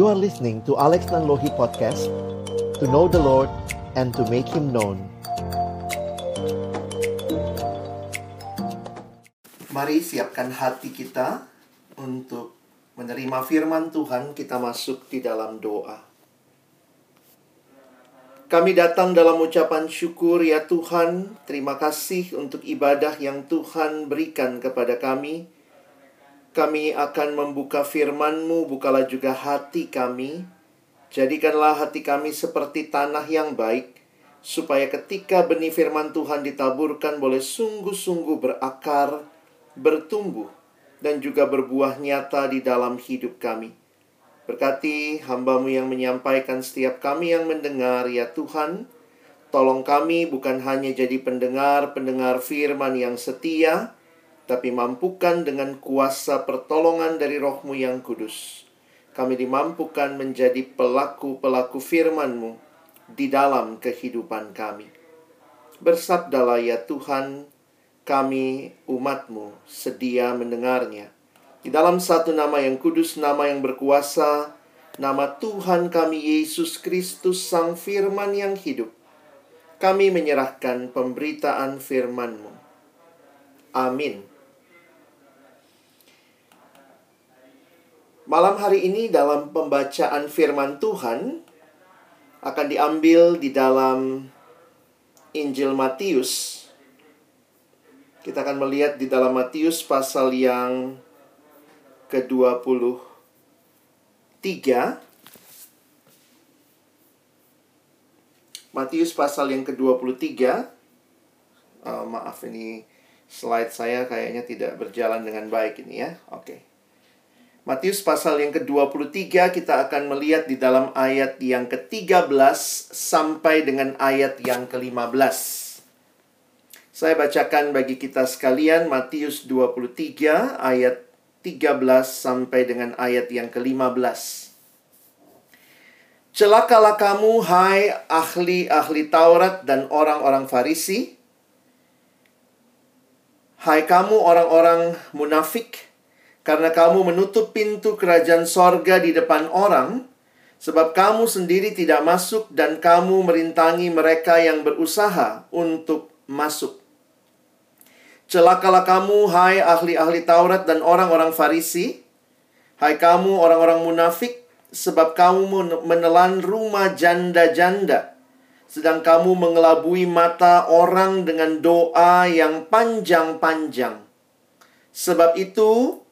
You are listening to Alex Nanlohi Podcast To know the Lord and to make Him known. Mari siapkan hati kita untuk menerima firman Tuhan. Kita masuk di dalam doa. Kami datang dalam ucapan syukur ya Tuhan, terima kasih untuk ibadah yang Tuhan berikan kepada kami. Kami akan membuka firman-Mu, bukalah juga hati kami. Jadikanlah hati kami seperti tanah yang baik, supaya ketika benih firman Tuhan ditaburkan boleh sungguh-sungguh berakar, bertumbuh, dan juga berbuah nyata di dalam hidup kami. Berkati hambamu yang menyampaikan setiap kami yang mendengar, ya Tuhan. Tolong kami bukan hanya jadi pendengar-pendengar firman yang setia, tapi mampukan dengan kuasa pertolongan dari rohmu yang kudus. Kami dimampukan menjadi pelaku-pelaku firmanmu di dalam kehidupan kami. Bersabdalah ya Tuhan, kami umatmu sedia mendengarnya. Di dalam satu nama yang kudus, nama yang berkuasa, nama Tuhan kami Yesus Kristus Sang Firman yang hidup. Kami menyerahkan pemberitaan firman-Mu. Amin. Malam hari ini dalam pembacaan firman Tuhan akan diambil di dalam Injil Matius. Kita akan melihat di dalam Matius pasal yang ke-23 Matius pasal yang ke-23 uh, Maaf ini slide saya kayaknya tidak berjalan dengan baik ini ya Oke okay. Matius pasal yang ke-23 kita akan melihat di dalam ayat yang ke-13 sampai dengan ayat yang ke-15 Saya bacakan bagi kita sekalian Matius 23 ayat 13 sampai dengan ayat yang ke-15. Celakalah kamu, hai ahli-ahli Taurat dan orang-orang Farisi. Hai kamu orang-orang munafik, karena kamu menutup pintu kerajaan sorga di depan orang, sebab kamu sendiri tidak masuk dan kamu merintangi mereka yang berusaha untuk masuk. Celakalah kamu, hai ahli-ahli Taurat dan orang-orang Farisi. Hai kamu orang-orang munafik, sebab kamu menelan rumah janda-janda. Sedang kamu mengelabui mata orang dengan doa yang panjang-panjang. Sebab itu,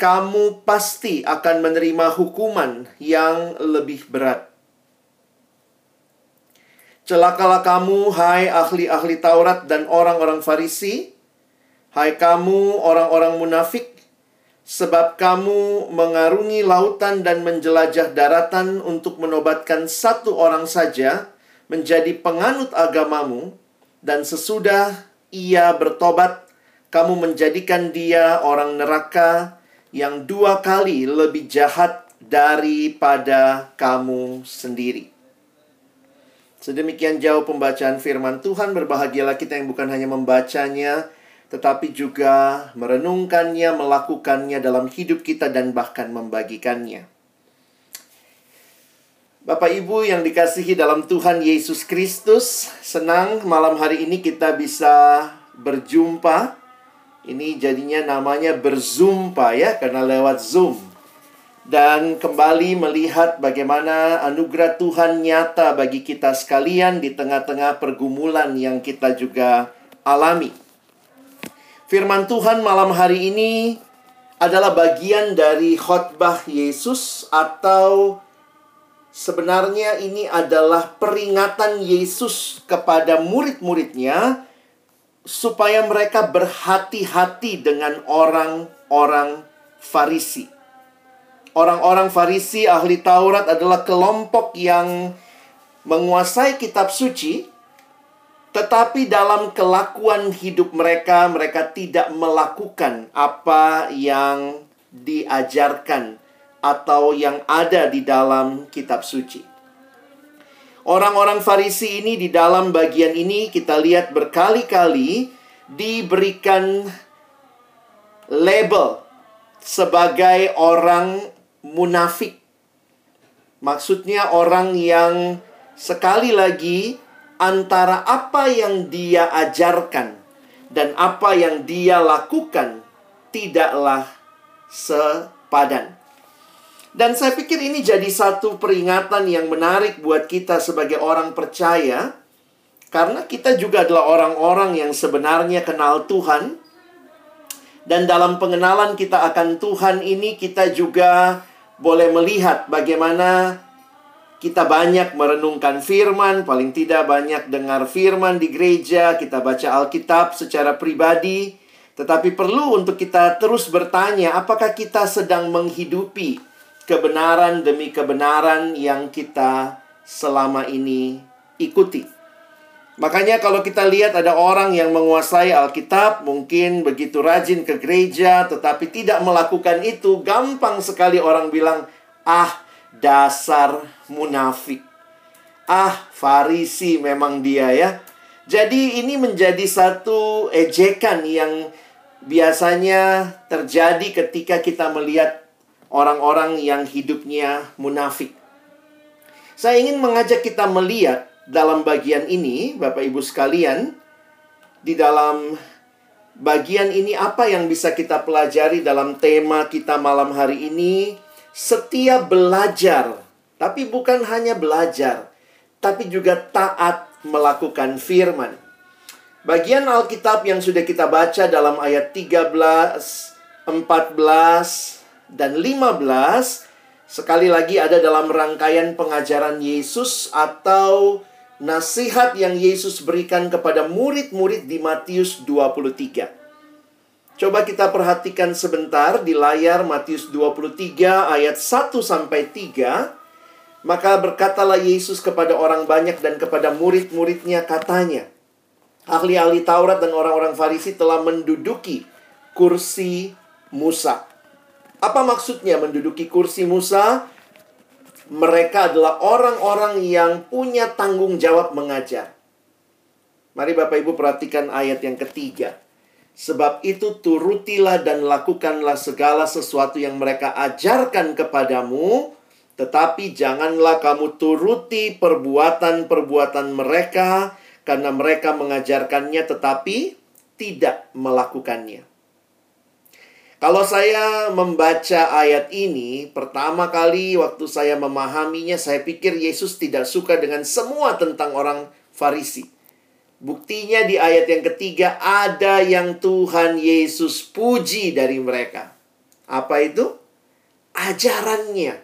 kamu pasti akan menerima hukuman yang lebih berat. Celakalah kamu, hai ahli-ahli Taurat dan orang-orang Farisi, Hai kamu orang-orang munafik, sebab kamu mengarungi lautan dan menjelajah daratan untuk menobatkan satu orang saja menjadi penganut agamamu, dan sesudah ia bertobat, kamu menjadikan dia orang neraka yang dua kali lebih jahat daripada kamu sendiri. Sedemikian jauh pembacaan firman Tuhan, berbahagialah kita yang bukan hanya membacanya, tetapi juga merenungkannya, melakukannya dalam hidup kita, dan bahkan membagikannya. Bapak Ibu yang dikasihi dalam Tuhan Yesus Kristus, senang malam hari ini kita bisa berjumpa. Ini jadinya namanya berzumpa ya, karena lewat Zoom. Dan kembali melihat bagaimana anugerah Tuhan nyata bagi kita sekalian di tengah-tengah pergumulan yang kita juga alami. Firman Tuhan malam hari ini adalah bagian dari khotbah Yesus atau sebenarnya ini adalah peringatan Yesus kepada murid-muridnya supaya mereka berhati-hati dengan orang-orang Farisi. Orang-orang Farisi ahli Taurat adalah kelompok yang menguasai kitab suci tetapi dalam kelakuan hidup mereka, mereka tidak melakukan apa yang diajarkan atau yang ada di dalam kitab suci. Orang-orang Farisi ini di dalam bagian ini kita lihat berkali-kali diberikan label sebagai orang munafik. Maksudnya orang yang sekali lagi antara apa yang dia ajarkan dan apa yang dia lakukan tidaklah sepadan. Dan saya pikir ini jadi satu peringatan yang menarik buat kita sebagai orang percaya karena kita juga adalah orang-orang yang sebenarnya kenal Tuhan. Dan dalam pengenalan kita akan Tuhan ini kita juga boleh melihat bagaimana kita banyak merenungkan firman, paling tidak banyak dengar firman di gereja, kita baca Alkitab secara pribadi, tetapi perlu untuk kita terus bertanya apakah kita sedang menghidupi kebenaran demi kebenaran yang kita selama ini ikuti. Makanya kalau kita lihat ada orang yang menguasai Alkitab, mungkin begitu rajin ke gereja, tetapi tidak melakukan itu, gampang sekali orang bilang, ah dasar munafik. Ah, Farisi memang dia ya. Jadi ini menjadi satu ejekan yang biasanya terjadi ketika kita melihat orang-orang yang hidupnya munafik. Saya ingin mengajak kita melihat dalam bagian ini, Bapak Ibu sekalian, di dalam bagian ini apa yang bisa kita pelajari dalam tema kita malam hari ini? Setiap belajar, tapi bukan hanya belajar, tapi juga taat melakukan firman. Bagian Alkitab yang sudah kita baca dalam ayat 13, 14, dan 15 sekali lagi ada dalam rangkaian pengajaran Yesus atau nasihat yang Yesus berikan kepada murid-murid di Matius 23. Coba kita perhatikan sebentar di layar Matius 23 ayat 1 sampai 3. Maka berkatalah Yesus kepada orang banyak dan kepada murid-muridnya katanya, ahli-ahli Taurat dan orang-orang Farisi telah menduduki kursi Musa. Apa maksudnya menduduki kursi Musa? mereka adalah orang-orang yang punya tanggung jawab mengajar. Mari Bapak Ibu perhatikan ayat yang ketiga. Sebab itu turutilah dan lakukanlah segala sesuatu yang mereka ajarkan kepadamu, tetapi janganlah kamu turuti perbuatan-perbuatan mereka, karena mereka mengajarkannya tetapi tidak melakukannya. Kalau saya membaca ayat ini, pertama kali waktu saya memahaminya, saya pikir Yesus tidak suka dengan semua tentang orang Farisi. Buktinya di ayat yang ketiga, ada yang Tuhan Yesus puji dari mereka. Apa itu? Ajarannya.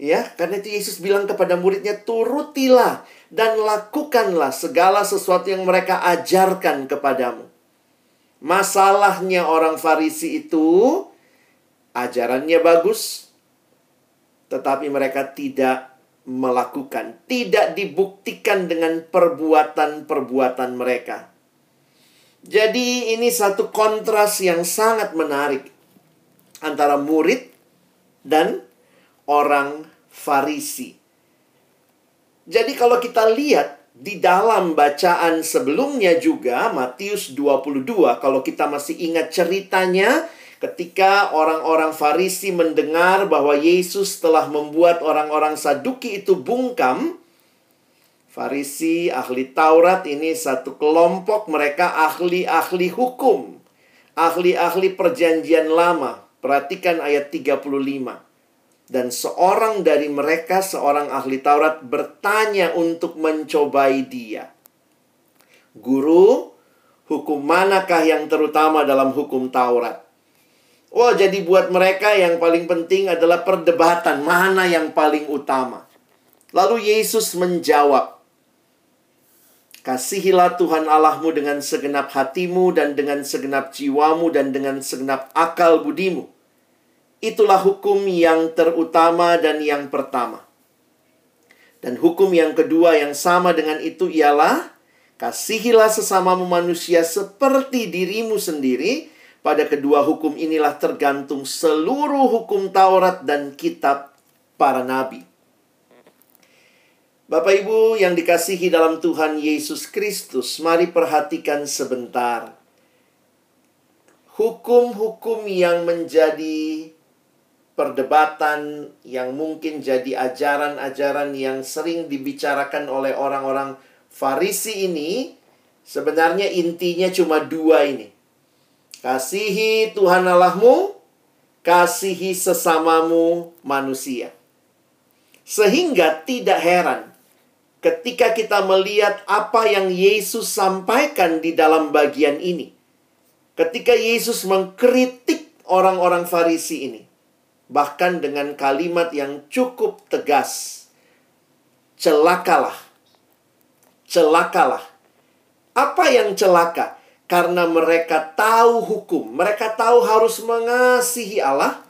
Ya, karena itu Yesus bilang kepada muridnya, turutilah dan lakukanlah segala sesuatu yang mereka ajarkan kepadamu. Masalahnya orang Farisi itu ajarannya bagus, tetapi mereka tidak melakukan, tidak dibuktikan dengan perbuatan-perbuatan mereka. Jadi, ini satu kontras yang sangat menarik antara murid dan orang Farisi. Jadi, kalau kita lihat di dalam bacaan sebelumnya juga Matius 22 kalau kita masih ingat ceritanya ketika orang-orang Farisi mendengar bahwa Yesus telah membuat orang-orang Saduki itu bungkam Farisi ahli Taurat ini satu kelompok mereka ahli-ahli hukum ahli-ahli perjanjian lama. Perhatikan ayat 35 dan seorang dari mereka, seorang ahli Taurat, bertanya untuk mencobai dia. Guru, hukum manakah yang terutama dalam hukum Taurat? Oh, jadi buat mereka yang paling penting adalah perdebatan mana yang paling utama. Lalu Yesus menjawab, Kasihilah Tuhan Allahmu dengan segenap hatimu dan dengan segenap jiwamu dan dengan segenap akal budimu Itulah hukum yang terutama dan yang pertama. Dan hukum yang kedua yang sama dengan itu ialah kasihilah sesamamu manusia seperti dirimu sendiri. Pada kedua hukum inilah tergantung seluruh hukum Taurat dan kitab para nabi. Bapak Ibu yang dikasihi dalam Tuhan Yesus Kristus, mari perhatikan sebentar. Hukum-hukum yang menjadi perdebatan yang mungkin jadi ajaran-ajaran yang sering dibicarakan oleh orang-orang Farisi ini sebenarnya intinya cuma dua ini. Kasihi Tuhan Allahmu, kasihi sesamamu manusia. Sehingga tidak heran ketika kita melihat apa yang Yesus sampaikan di dalam bagian ini. Ketika Yesus mengkritik orang-orang Farisi ini bahkan dengan kalimat yang cukup tegas. Celakalah. Celakalah. Apa yang celaka? Karena mereka tahu hukum. Mereka tahu harus mengasihi Allah.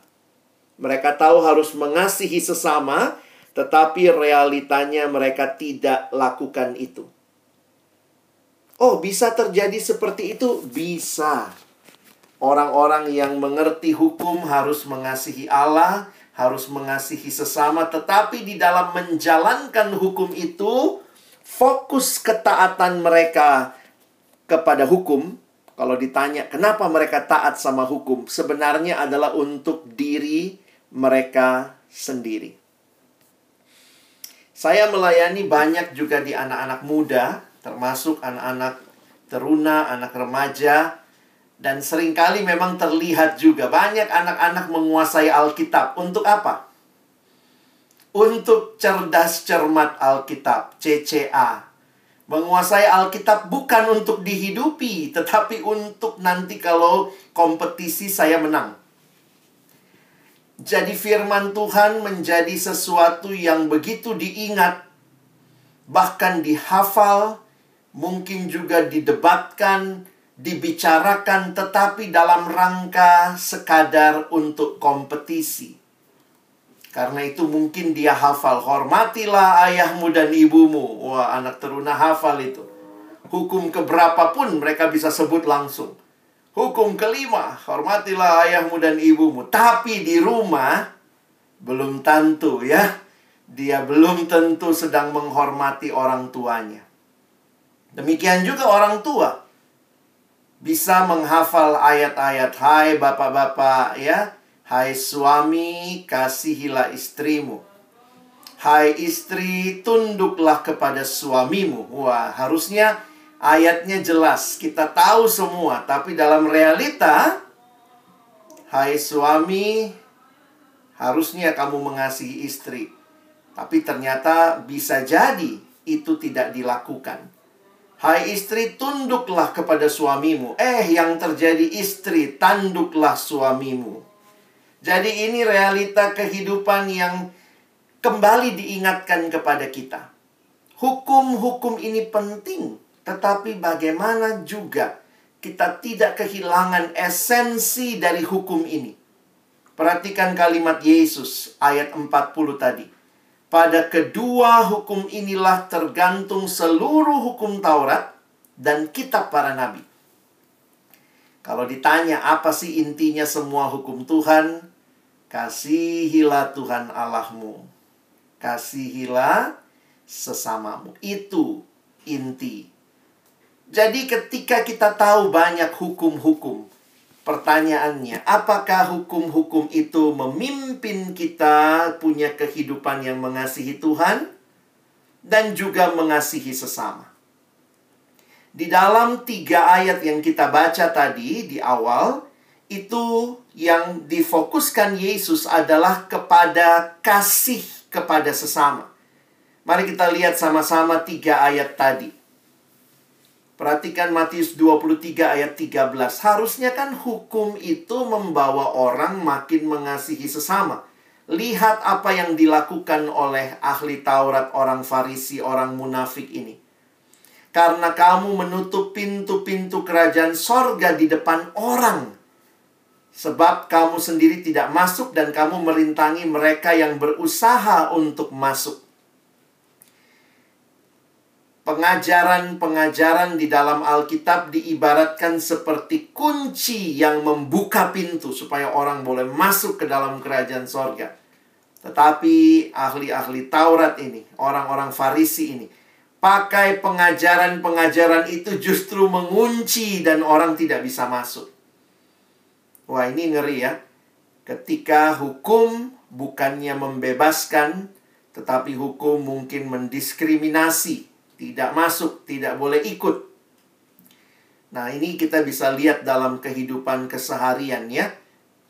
Mereka tahu harus mengasihi sesama, tetapi realitanya mereka tidak lakukan itu. Oh, bisa terjadi seperti itu? Bisa. Orang-orang yang mengerti hukum harus mengasihi Allah, harus mengasihi sesama, tetapi di dalam menjalankan hukum itu, fokus ketaatan mereka kepada hukum. Kalau ditanya kenapa mereka taat sama hukum, sebenarnya adalah untuk diri mereka sendiri. Saya melayani banyak juga di anak-anak muda, termasuk anak-anak teruna, anak remaja dan sering kali memang terlihat juga banyak anak-anak menguasai Alkitab. Untuk apa? Untuk cerdas cermat Alkitab, CCA. Menguasai Alkitab bukan untuk dihidupi, tetapi untuk nanti kalau kompetisi saya menang. Jadi firman Tuhan menjadi sesuatu yang begitu diingat, bahkan dihafal, mungkin juga didebatkan, dibicarakan tetapi dalam rangka sekadar untuk kompetisi. Karena itu mungkin dia hafal, hormatilah ayahmu dan ibumu. Wah, anak teruna hafal itu. Hukum keberapa pun mereka bisa sebut langsung. Hukum kelima, hormatilah ayahmu dan ibumu. Tapi di rumah, belum tentu ya. Dia belum tentu sedang menghormati orang tuanya. Demikian juga orang tua bisa menghafal ayat-ayat hai bapak-bapak ya. Hai suami kasihilah istrimu. Hai istri tunduklah kepada suamimu. Wah harusnya ayatnya jelas. Kita tahu semua tapi dalam realita hai suami harusnya kamu mengasihi istri. Tapi ternyata bisa jadi itu tidak dilakukan Hai istri, tunduklah kepada suamimu. Eh, yang terjadi istri, tanduklah suamimu. Jadi ini realita kehidupan yang kembali diingatkan kepada kita. Hukum-hukum ini penting, tetapi bagaimana juga kita tidak kehilangan esensi dari hukum ini. Perhatikan kalimat Yesus ayat 40 tadi. Pada kedua hukum inilah tergantung seluruh hukum Taurat dan kitab para nabi. Kalau ditanya apa sih intinya semua hukum Tuhan? Kasihilah Tuhan Allahmu. Kasihilah sesamamu. Itu inti. Jadi ketika kita tahu banyak hukum-hukum, Pertanyaannya, apakah hukum-hukum itu memimpin kita punya kehidupan yang mengasihi Tuhan dan juga mengasihi sesama? Di dalam tiga ayat yang kita baca tadi di awal, itu yang difokuskan Yesus adalah kepada kasih kepada sesama. Mari kita lihat sama-sama tiga ayat tadi. Perhatikan Matius 23 ayat 13. Harusnya kan hukum itu membawa orang makin mengasihi sesama. Lihat apa yang dilakukan oleh ahli Taurat, orang Farisi, orang munafik ini. Karena kamu menutup pintu-pintu kerajaan sorga di depan orang. Sebab kamu sendiri tidak masuk dan kamu merintangi mereka yang berusaha untuk masuk pengajaran-pengajaran di dalam Alkitab diibaratkan seperti kunci yang membuka pintu supaya orang boleh masuk ke dalam kerajaan sorga. Tetapi ahli-ahli Taurat ini, orang-orang Farisi ini, pakai pengajaran-pengajaran itu justru mengunci dan orang tidak bisa masuk. Wah ini ngeri ya. Ketika hukum bukannya membebaskan, tetapi hukum mungkin mendiskriminasi, tidak masuk, tidak boleh ikut. Nah, ini kita bisa lihat dalam kehidupan keseharian ya.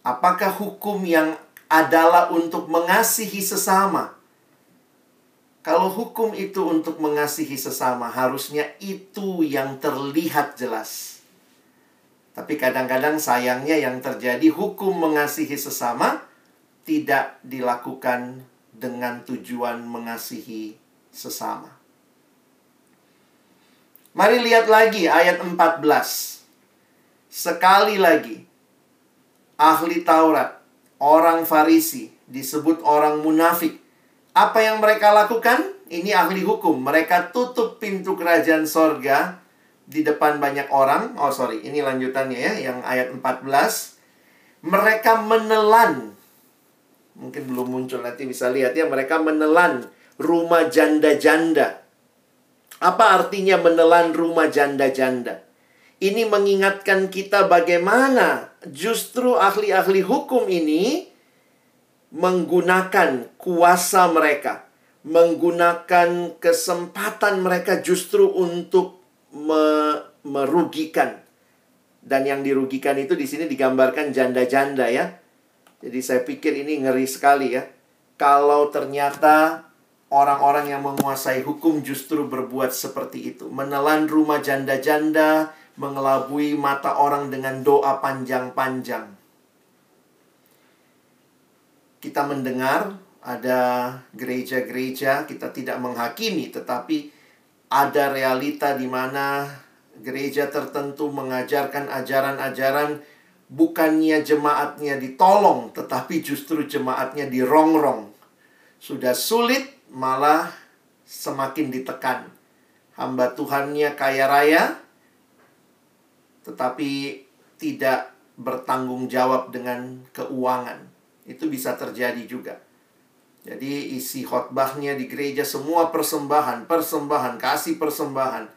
Apakah hukum yang adalah untuk mengasihi sesama? Kalau hukum itu untuk mengasihi sesama, harusnya itu yang terlihat jelas. Tapi kadang-kadang sayangnya yang terjadi hukum mengasihi sesama tidak dilakukan dengan tujuan mengasihi sesama. Mari lihat lagi ayat 14. Sekali lagi, ahli Taurat, orang Farisi, disebut orang munafik. Apa yang mereka lakukan? Ini ahli hukum. Mereka tutup pintu kerajaan sorga di depan banyak orang. Oh sorry, ini lanjutannya ya, yang ayat 14. Mereka menelan. Mungkin belum muncul, nanti bisa lihat ya. Mereka menelan rumah janda-janda apa artinya menelan rumah janda-janda? Ini mengingatkan kita bagaimana justru ahli-ahli hukum ini menggunakan kuasa mereka, menggunakan kesempatan mereka justru untuk me merugikan. Dan yang dirugikan itu di sini digambarkan janda-janda ya. Jadi saya pikir ini ngeri sekali ya. Kalau ternyata orang-orang yang menguasai hukum justru berbuat seperti itu. Menelan rumah janda-janda, mengelabui mata orang dengan doa panjang-panjang. Kita mendengar ada gereja-gereja, kita tidak menghakimi, tetapi ada realita di mana gereja tertentu mengajarkan ajaran-ajaran bukannya jemaatnya ditolong, tetapi justru jemaatnya dirongrong. Sudah sulit malah semakin ditekan. Hamba Tuhannya kaya raya, tetapi tidak bertanggung jawab dengan keuangan. Itu bisa terjadi juga. Jadi isi khotbahnya di gereja semua persembahan, persembahan, kasih persembahan.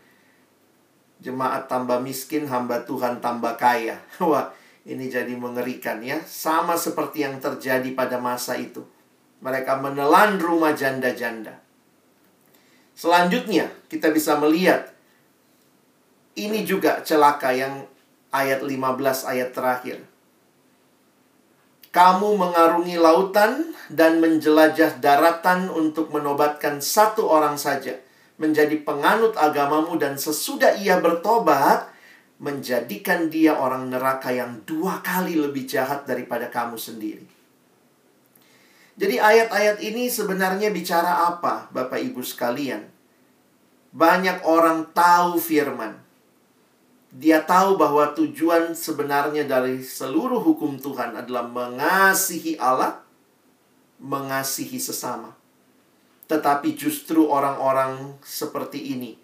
Jemaat tambah miskin, hamba Tuhan tambah kaya. Wah, ini jadi mengerikan ya. Sama seperti yang terjadi pada masa itu. Mereka menelan rumah janda-janda. Selanjutnya, kita bisa melihat ini juga celaka yang ayat 15 ayat terakhir. Kamu mengarungi lautan dan menjelajah daratan untuk menobatkan satu orang saja menjadi penganut agamamu dan sesudah ia bertobat menjadikan dia orang neraka yang dua kali lebih jahat daripada kamu sendiri. Jadi ayat-ayat ini sebenarnya bicara apa, Bapak Ibu sekalian? Banyak orang tahu firman. Dia tahu bahwa tujuan sebenarnya dari seluruh hukum Tuhan adalah mengasihi Allah, mengasihi sesama. Tetapi justru orang-orang seperti ini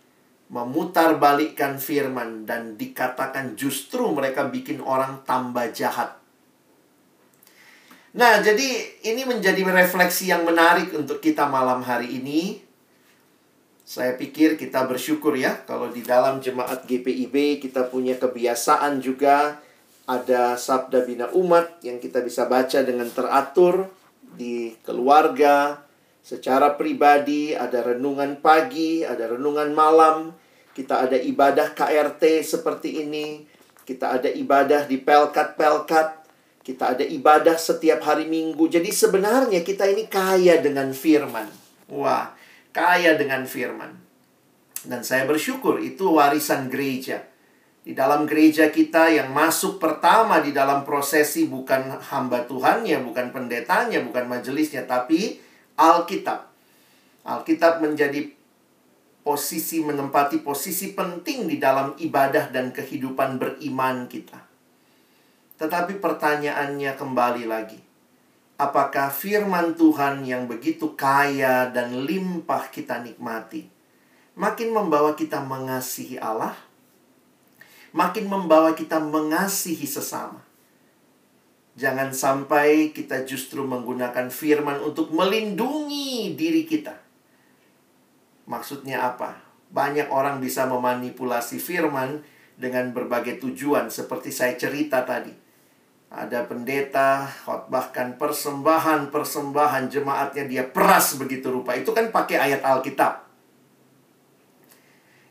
memutar balikkan firman dan dikatakan justru mereka bikin orang tambah jahat Nah, jadi ini menjadi refleksi yang menarik untuk kita malam hari ini. Saya pikir kita bersyukur ya kalau di dalam jemaat GPIB kita punya kebiasaan juga. Ada sabda bina umat yang kita bisa baca dengan teratur di keluarga, secara pribadi, ada renungan pagi, ada renungan malam, kita ada ibadah KRT seperti ini, kita ada ibadah di pelkat-pelkat, kita ada ibadah setiap hari Minggu. Jadi sebenarnya kita ini kaya dengan firman. Wah, kaya dengan firman. Dan saya bersyukur itu warisan gereja. Di dalam gereja kita yang masuk pertama di dalam prosesi bukan hamba Tuhannya, bukan pendetanya, bukan majelisnya, tapi Alkitab. Alkitab menjadi posisi menempati posisi penting di dalam ibadah dan kehidupan beriman kita. Tetapi pertanyaannya kembali lagi. Apakah firman Tuhan yang begitu kaya dan limpah kita nikmati makin membawa kita mengasihi Allah? Makin membawa kita mengasihi sesama. Jangan sampai kita justru menggunakan firman untuk melindungi diri kita. Maksudnya apa? Banyak orang bisa memanipulasi firman dengan berbagai tujuan seperti saya cerita tadi Ada pendeta khotbahkan persembahan-persembahan jemaatnya dia peras begitu rupa. Itu kan pakai ayat Alkitab.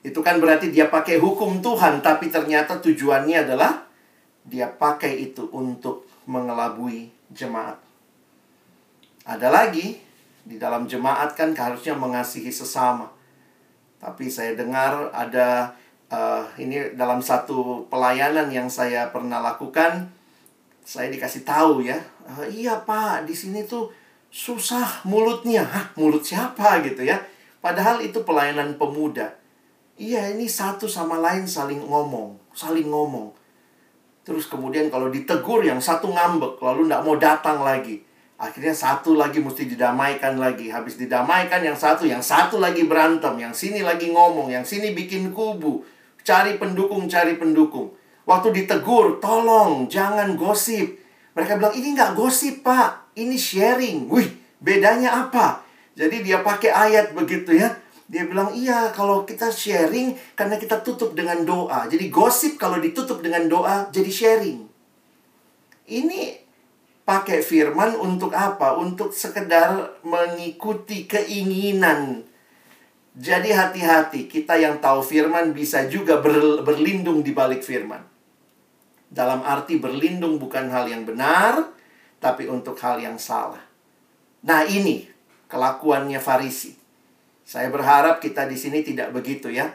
Itu kan berarti dia pakai hukum Tuhan, tapi ternyata tujuannya adalah dia pakai itu untuk mengelabui jemaat. Ada lagi, di dalam jemaat kan harusnya mengasihi sesama. Tapi saya dengar ada uh, ini dalam satu pelayanan yang saya pernah lakukan, saya dikasih tahu ya, uh, iya pak di sini tuh susah mulutnya, Hah, mulut siapa gitu ya? Padahal itu pelayanan pemuda. Iya ini satu sama lain saling ngomong, saling ngomong. Terus kemudian kalau ditegur yang satu ngambek, lalu nggak mau datang lagi. Akhirnya satu lagi mesti didamaikan lagi. Habis didamaikan yang satu, yang satu lagi berantem. Yang sini lagi ngomong, yang sini bikin kubu. Cari pendukung, cari pendukung. Waktu ditegur, tolong jangan gosip. Mereka bilang, ini nggak gosip pak, ini sharing. Wih, bedanya apa? Jadi dia pakai ayat begitu ya. Dia bilang, iya kalau kita sharing karena kita tutup dengan doa. Jadi gosip kalau ditutup dengan doa jadi sharing. Ini pakai firman untuk apa? Untuk sekedar mengikuti keinginan. Jadi hati-hati, kita yang tahu firman bisa juga ber, berlindung di balik firman. Dalam arti berlindung bukan hal yang benar, tapi untuk hal yang salah. Nah ini kelakuannya Farisi. Saya berharap kita di sini tidak begitu ya.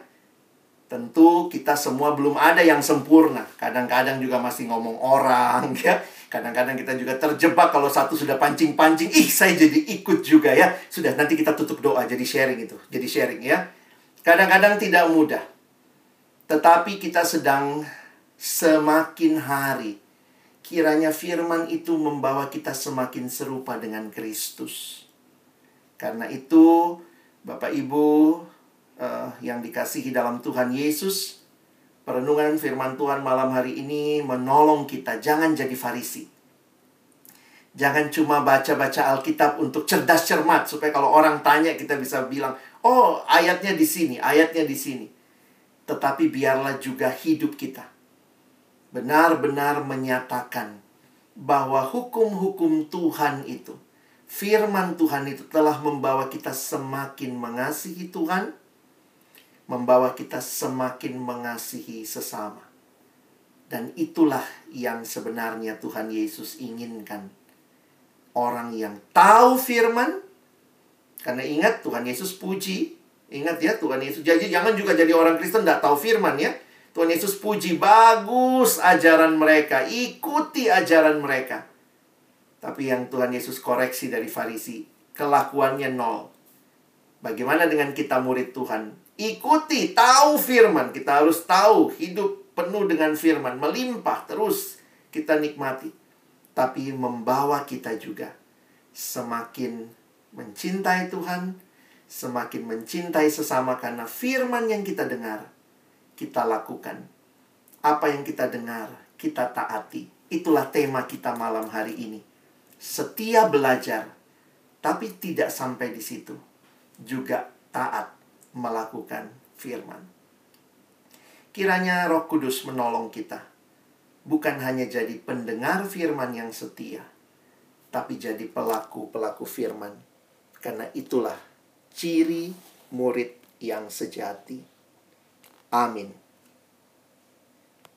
Tentu kita semua belum ada yang sempurna. Kadang-kadang juga masih ngomong orang ya. Kadang-kadang kita juga terjebak kalau satu sudah pancing-pancing, ih saya jadi ikut juga ya. Sudah nanti kita tutup doa jadi sharing itu. Jadi sharing ya. Kadang-kadang tidak mudah. Tetapi kita sedang semakin hari kiranya firman itu membawa kita semakin serupa dengan Kristus. Karena itu Bapak Ibu uh, yang dikasihi dalam Tuhan Yesus, perenungan firman Tuhan malam hari ini menolong kita jangan jadi farisi. Jangan cuma baca-baca Alkitab untuk cerdas cermat supaya kalau orang tanya kita bisa bilang, "Oh, ayatnya di sini, ayatnya di sini." Tetapi biarlah juga hidup kita benar-benar menyatakan bahwa hukum-hukum Tuhan itu firman Tuhan itu telah membawa kita semakin mengasihi Tuhan, membawa kita semakin mengasihi sesama. Dan itulah yang sebenarnya Tuhan Yesus inginkan. Orang yang tahu firman, karena ingat Tuhan Yesus puji, ingat ya Tuhan Yesus. Jadi jangan juga jadi orang Kristen tidak tahu firman ya. Tuhan Yesus puji, bagus ajaran mereka, ikuti ajaran mereka. Tapi yang Tuhan Yesus koreksi dari Farisi, kelakuannya nol. Bagaimana dengan kita murid Tuhan? Ikuti, tahu firman. Kita harus tahu, hidup penuh dengan firman. Melimpah terus kita nikmati. Tapi membawa kita juga semakin mencintai Tuhan, semakin mencintai sesama karena firman yang kita dengar, kita lakukan. Apa yang kita dengar, kita taati. Itulah tema kita malam hari ini setia belajar, tapi tidak sampai di situ. Juga taat melakukan firman. Kiranya Roh Kudus menolong kita, bukan hanya jadi pendengar firman yang setia, tapi jadi pelaku-pelaku firman. Karena itulah ciri murid yang sejati. Amin.